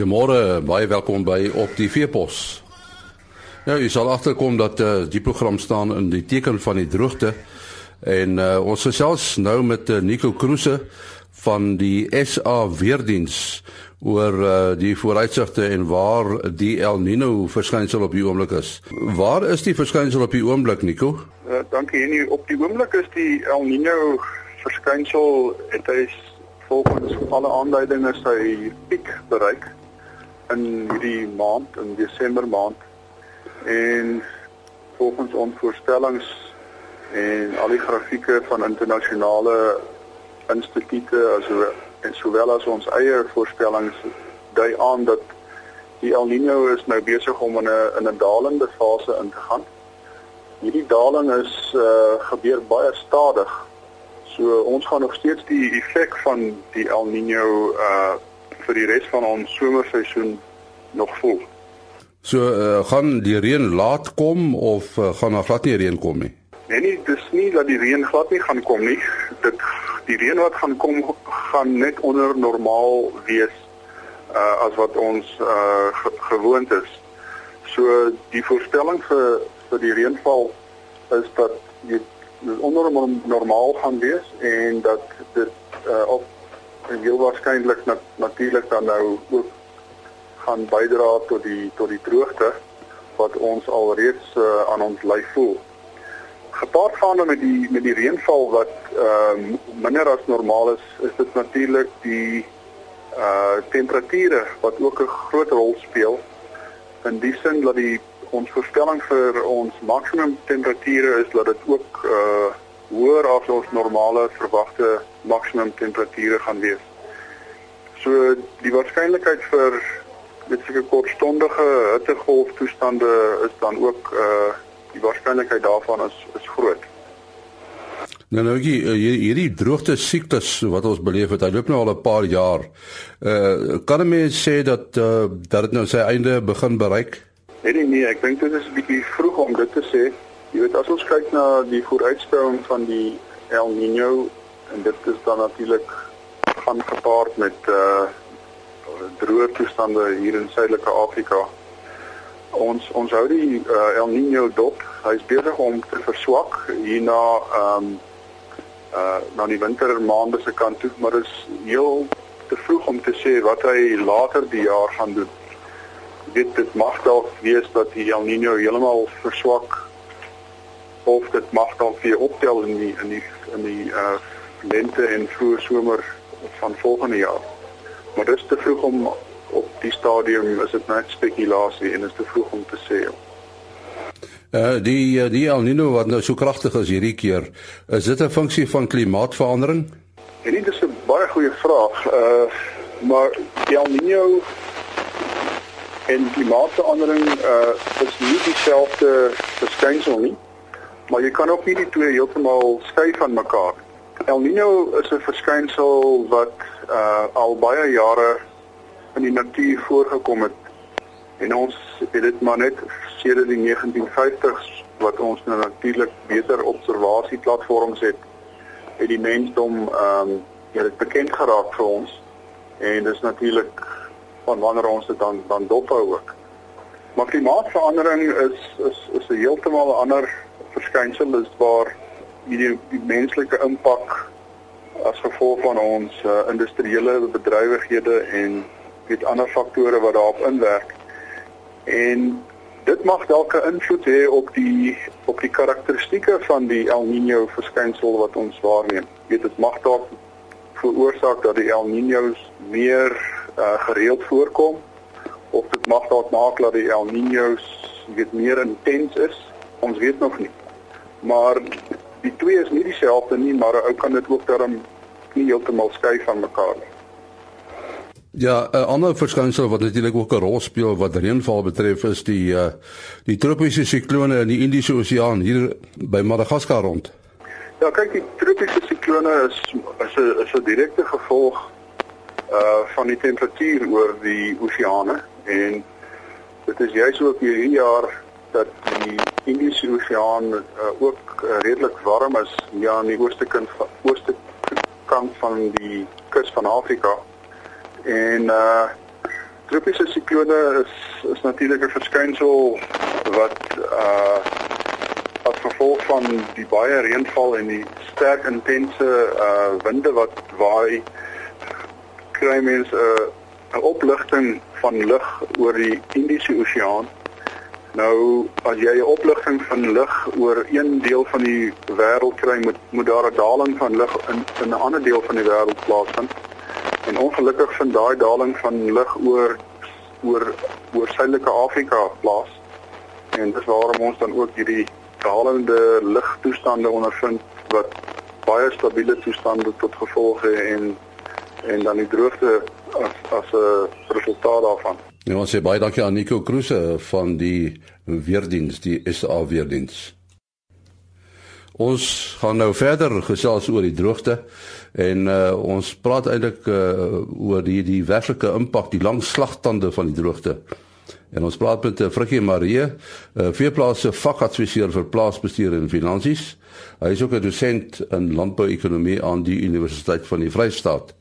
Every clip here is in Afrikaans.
Goeiemôre, baie welkom by op die Veepos. Nou, jy sal agterkom dat uh, die program staan in die teken van die droogte en uh, ons gesels nou met uh, Nico Kruse van die SA Weerdiens oor uh, die vooruitsigte en waar die El Nino verskynsel op die oomblik is. Waar is die verskynsel op die oomblik, Nico? Uh, dankie Henny. Op die oomblik is die El Nino verskynsel het hy volgens alle aanduidinge sy piek bereik in hierdie maand in Desember maand en volgens ons voorstellings en al die grafieke van internasionale instituie aso en sowel as ons eie voorstellings dui aan dat die El Niño is nou besig om in 'n in 'n dalende fase in te gaan. Hierdie daling is uh gebeur baie stadig So ons gaan nog steeds die effek van die El Niño uh vir die res van ons somerseisoen nog voel. So uh, gaan die reën laat kom of uh, gaan daar glad nie reën kom nie? Nee nee, dis nie dat die reën glad nie gaan kom nie. Dit die reën wat gaan kom gaan net onder normaal wees uh as wat ons uh ge gewoond is. So die voorstelling vir vir die reënval is dat jy onder normaal gaan wees en dat dit uh, op heel waarskynlik nat natuurlik dan nou ook gaan bydra tot die tot die droogte wat ons alreeds uh, aan ons lyf voel. Gepaard gaande met die met die reënval wat ehm uh, minder as normaal is, is dit natuurlik die uh temperature wat ook 'n groot rol speel in die sin dat die ons voorspelling vir ons maksimum temperature is dat dit ook uh hoër as ons normale verwagte maksimum temperature gaan wees. So die waarskynlikheid vir met sulke kortstondige hittegolf toestande is dan ook uh die waarskynlikheid daarvan is is groot. Nou nou hier, hierdie droogte siektes wat ons beleef het, hy loop nou al 'n paar jaar. Uh kan 'n mens sê dat uh dat dit nou sy einde begin bereik? Nee nee, nee ek dink dit is 'n bietjie vroeg om dit te sê. Jy weet as ons kyk na die vooruitspelling van die El Niño en dit is dan natuurlik gaan gepaard met uh droë toestande hier in Suidelike Afrika. Ons ons hou die uh, El Niño dop. Hy's besig om te verswak hierna ehm um, uh na die wintermaande se kant toe, maar dit is heel te vroeg om te sê wat hy later die jaar gaan doen weet dit mag dalk wees dat die El Niño heeltemal verswak of dit mag dalk weer optel in die in die in die uh lente en vroeë somer van volgende jaar. Maar dit is te vroeg om op die stadium is dit net spekulasie en is te vroeg om te sê. Uh die uh, die El Niño wat nou so kragtig is hierdie keer, is dit 'n funksie van klimaatsverandering? En dit is 'n baie goeie vraag. Uh maar El Niño en klimaatsverandering uh is nie dieselfde verskynsel nie. Maar jy kan ook nie die twee heeltemal skei van mekaar. El Niño is 'n verskynsel wat uh al baie jare in die natuur voorgekom het. En ons het dit maar net sedert die 1950s wat ons nou natuurlik beter observasieplatforms het, het die mensdom ehm um, ja, dit bekend geraak vir ons. En dis natuurlik van wanneer ons dit dan dan dophou ook. Maar klimaatsverandering is is is 'n heeltemal ander verskynsel is waar die, die menslike impak as gevolg van ons uh, industriële bedrywighede en weet ander faktore wat daarop inwerk. En dit mag dalk 'n invloed hê op die op die karakteristikke van die El Niño verskynsel wat ons waarneem. Weet dit mag dalk veroorsaak dat die El Niños meer uh, gereeld voorkom of dit mag dalk maak dat die El Niños weet meer intens is. Ons weet nog nie. Maar die twee is nie dieselfde nie, maar 'n ou kan dit ook daarom nie heeltemal skei van mekaar nie. Ja, 'n ander verskynsel wat natuurlik ook 'n rol speel wat reënval betref is die uh die tropiese siklone in die Indiese Oseaan hier by Madagaskar rond. Ja, kyk, die tropiese siklone is is 'n is 'n direkte gevolg uh van die temperatuur oor die oseane en dit is juis ook hierdie jaar dat die Indiese Oseaan uh, ook uh, redelik warm is ja aan die ooste kant van ooste kant van die kus van Afrika en uh tropiese siklone is is natuurlik 'n verskynsel wat uh as gevolg van die baie reënval en die sterk intense uh winde wat waai kry mens 'n uh, 'n opligting van lug oor die Indiese Oseaan. Nou as jy 'n opligting van lug oor een deel van die wêreld kry, moet moet daar 'n daling van lug in in 'n ander deel van die wêreld plaasvind. En ongelukkig vind daai daling van lug oor oor oor Suidelike Afrika plaas. En dis waarom ons dan ook hierdie dalende lugtoestande ondervind wat baie stabiele toestande tot gevolg het en en dan die droogte as as 'n resultaat daarvan. Ja, ons sê baie dankie aan Nico Kruse van die weerdiens, die SA weerdiens. Ons gaan nou verder gesels oor die droogte en uh, ons praat eintlik uh, oor die die werklike impak, die lang slagtande van die droogte. En ons praat met uh, Frikkie Marie, uh, veeplase vakadviseur vir plaasbestuur en finansies. Hy is ook 'n dosent in landbouekonomie aan die Universiteit van die Vrystaat.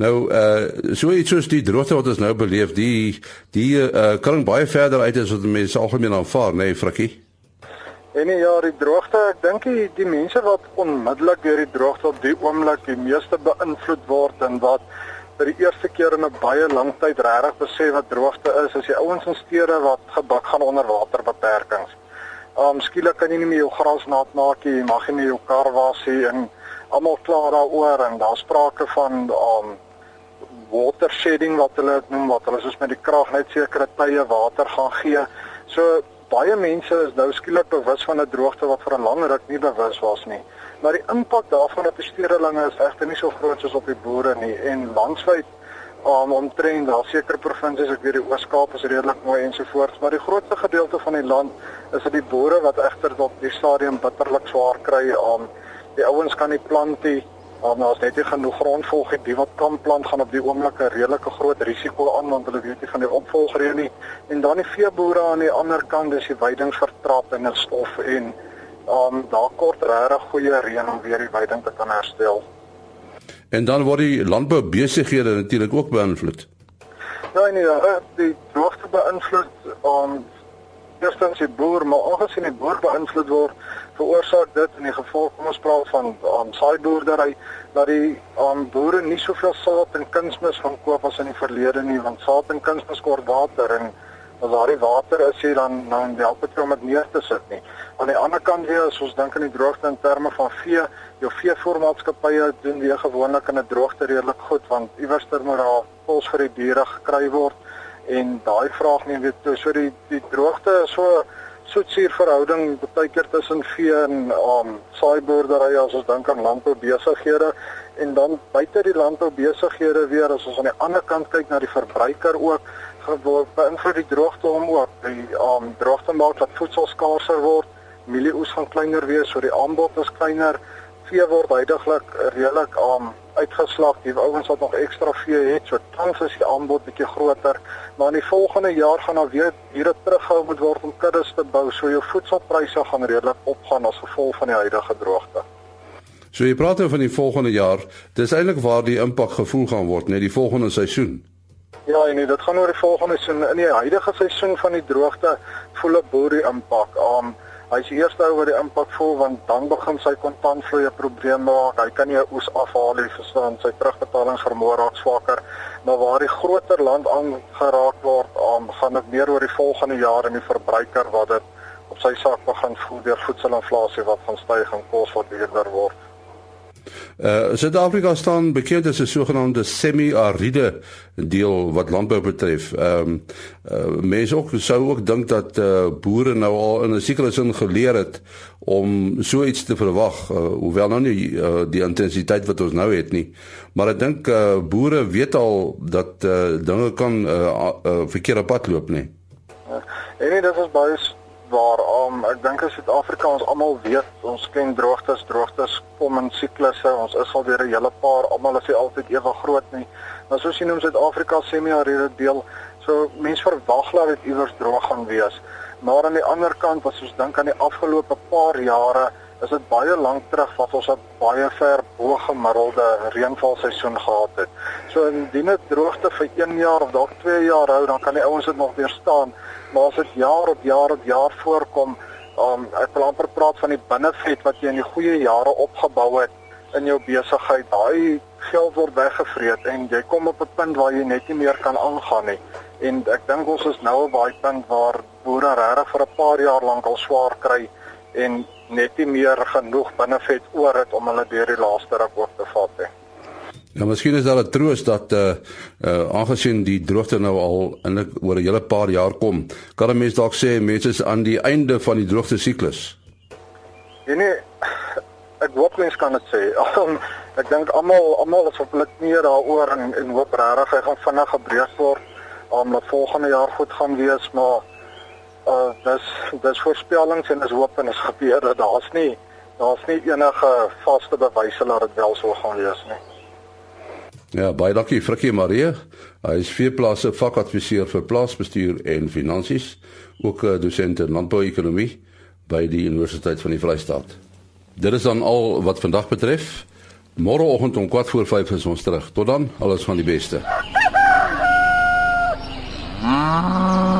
Nou uh so iets soos die droogte wat ons nou beleef, die die uh kan baie verder uit as wat mense algemeen aanvaar, nê, nee, Frikkie? En nee, ja, die droogte, ek dink die, die mense wat onmiddellik deur die droogte op die oomblik die meeste beïnvloed word en wat vir die eerste keer in 'n baie lang tyd regtig besef wat droogte is, is die ouens in stede wat gebak gaan onder waterbeperkings. Um skielik kan jy nie meer jou gras nat maak nie, jy mag nie meer jou kar was nie en almal klaar daaroor en daar sprake van um water shedding wat hulle noem wat hulle soos met die krag net sekere tye water gaan gee. So baie mense is nou skielik bewus van 'n droogte wat vir 'n lang ruk nie bewus was nie. Maar die impak daarvan op die stedelinge is egter nie so groot soos op die boere nie en om um, omtrent daar sekere provinsies ek weet die Oos-Kaap is redelik mooi ensovoorts maar die grootste gedeelte van die land is dit die boere wat egter tot die stadium bitterlik swaar kry om um, die ouens kan nie plant nie. Maar as net nie genoeg grondvolg het, die wat kan plant gaan op die oomblik 'n redelike groot risiko aan want hulle weet nie van die opvolgreën nie. En dan die veeboere aan die ander kant, dis die weiding vertrap in 'n stof en um daar kort regtig goeie reën om weer die weiding te kan herstel. En dan word die landboubesighede natuurlik ook beïnvloed. Ja, nee, die droogte beïnvloed um eerstens die boer, maar aangesien die boer beïnvloed word, veroorsaak dit in die gevolg kom ons praat van um, saaiboerdery dat die um, boere nie soveel saad en kunsmis van koop as in die verlede nie, want saad en kunsmis kort water en as daar die water is hier dan dan help dit om dit neer te sit nie. Aan die ander kant weer as ons dink aan die droogte in terme van vee, jou veevoermaatskappye doen weer gewoonlik in 'n droogte redelik goed want iewers ter moet daar kos vir die diere gekry word en daai vraag nie weet so die die droogte is so soetsuur verhouding baie keer tussen vee en um saaiboerdery as ons dink aan landboubesighede en dan buite die landboubesighede weer as ons aan die ander kant kyk na die verbruiker ook beïnvloed die droogte hom ook. Die um droogte maak dat voedsel skaarser word mielieoes gaan kleiner wees so die aanbod is kleiner vee word heidaglik redelik um uitgeslag. Die ouens wat nog ekstra vee het, so tans is die aanbod bietjie groter, maar in die volgende jaar gaan daar weer diere terughou moet word om kuddes te bou, so jou voedselpryse gaan redelik opgaan as gevolg van die huidige droogte. So jy praat oor nou van die volgende jaar. Dis eintlik waar die impak gevoel gaan word, net die volgende seisoen. Ja, nee, dit gaan oor die volgende seisoen. In die huidige seisoen van die droogte voel 'n boer die impak. Um Hy is eers ou oor die impak voel want dan begin sy kontantvloei 'n probleem maak. Hy kan nie oes afhaal nie, verstaan, sy terugbetalingsvermoë raak swakker. Maar waar die groter land aangeraak word, um, gaan dit meer oor die volgende jaar in die verbruiker wat dit op sy sak begin voel deur voedselinflasie wat gaan styg en kos wat duurder word. Uh Suid-Afrika staan bekend as 'n sogenaamde semi-aride deel wat landbou betref. Ehm um, uh, mense ook sou ook dink dat uh, boere nou al in 'n sekere sin geleer het om so iets te verwag, uh, hoewel nou nie uh, die intensiteit wat ons nou het nie. Maar ek dink uh, boere weet al dat uh, dinge kan uh, uh, verkeerde pad loop nie. Ja, en nee, dit is baie waar um, ek dink as Suid-Afrika ons almal weet ons ken droogtes droogtes kom in siklusse ons is al deur 'n hele paar almal is nie altyd ewe groot nie. Maar soos jy noem Suid-Afrika semi-aride deel so mense verwag dat dit iewers droog gaan wees. Maar aan die ander kant as ons dink aan die afgelope paar jare is dit baie lank terug wat ons 'n baie ver bo gemiddelde reënvalseisoen gehad het. So indien dit droogte vir 1 jaar of dalk 2 jaar hou, dan kan die ouens dit nog weerstaan. Maar as dit jaar op jaar op jaar voorkom, um, ek wil amper praat van die binnevet wat jy in die goeie jare opgebou het in jou besigheid. Daai geld word weggevreet en jy kom op 'n punt waar jy net nie meer kan aangaan nie. En ek dink ons is nou op daai punt waar boere regtig vir 'n paar jaar lank al swaar kry en net nie meer genoeg binnevet oor het om hulle deur die laaste ruk ook te vat nie. Ja, miskien is daar 'n troos dat uh uh aangesien die droogte nou al in oor 'n hele paar jaar kom, kan 'n mens dalk sê mense is aan die einde van die droogte siklus. Ja nee, ek hoop mens kan dit sê. Um, ek dink almal almal is op hulle knieë daaroor en en hoop regtig hy gaan vinnig gebreek word om um, dat volgende jaar goed gaan wees, maar uh dis dis voorspellings en is hoop en is gebeur dat daar's nie daar's nie enige vaste bewyse dat dit wel so gaan wees nie. Ja, baie dankie Frikkie Marie. Hy is veeplase vakadviseur vir plaasbestuur en finansies, ook 'n dosent in landbouekonomie by die Universiteit van die Vrystaat. Dit is dan al wat vandag betref. Môreoggend om 4 voor 5 is ons terug. Tot dan, alles van die beste. Ah.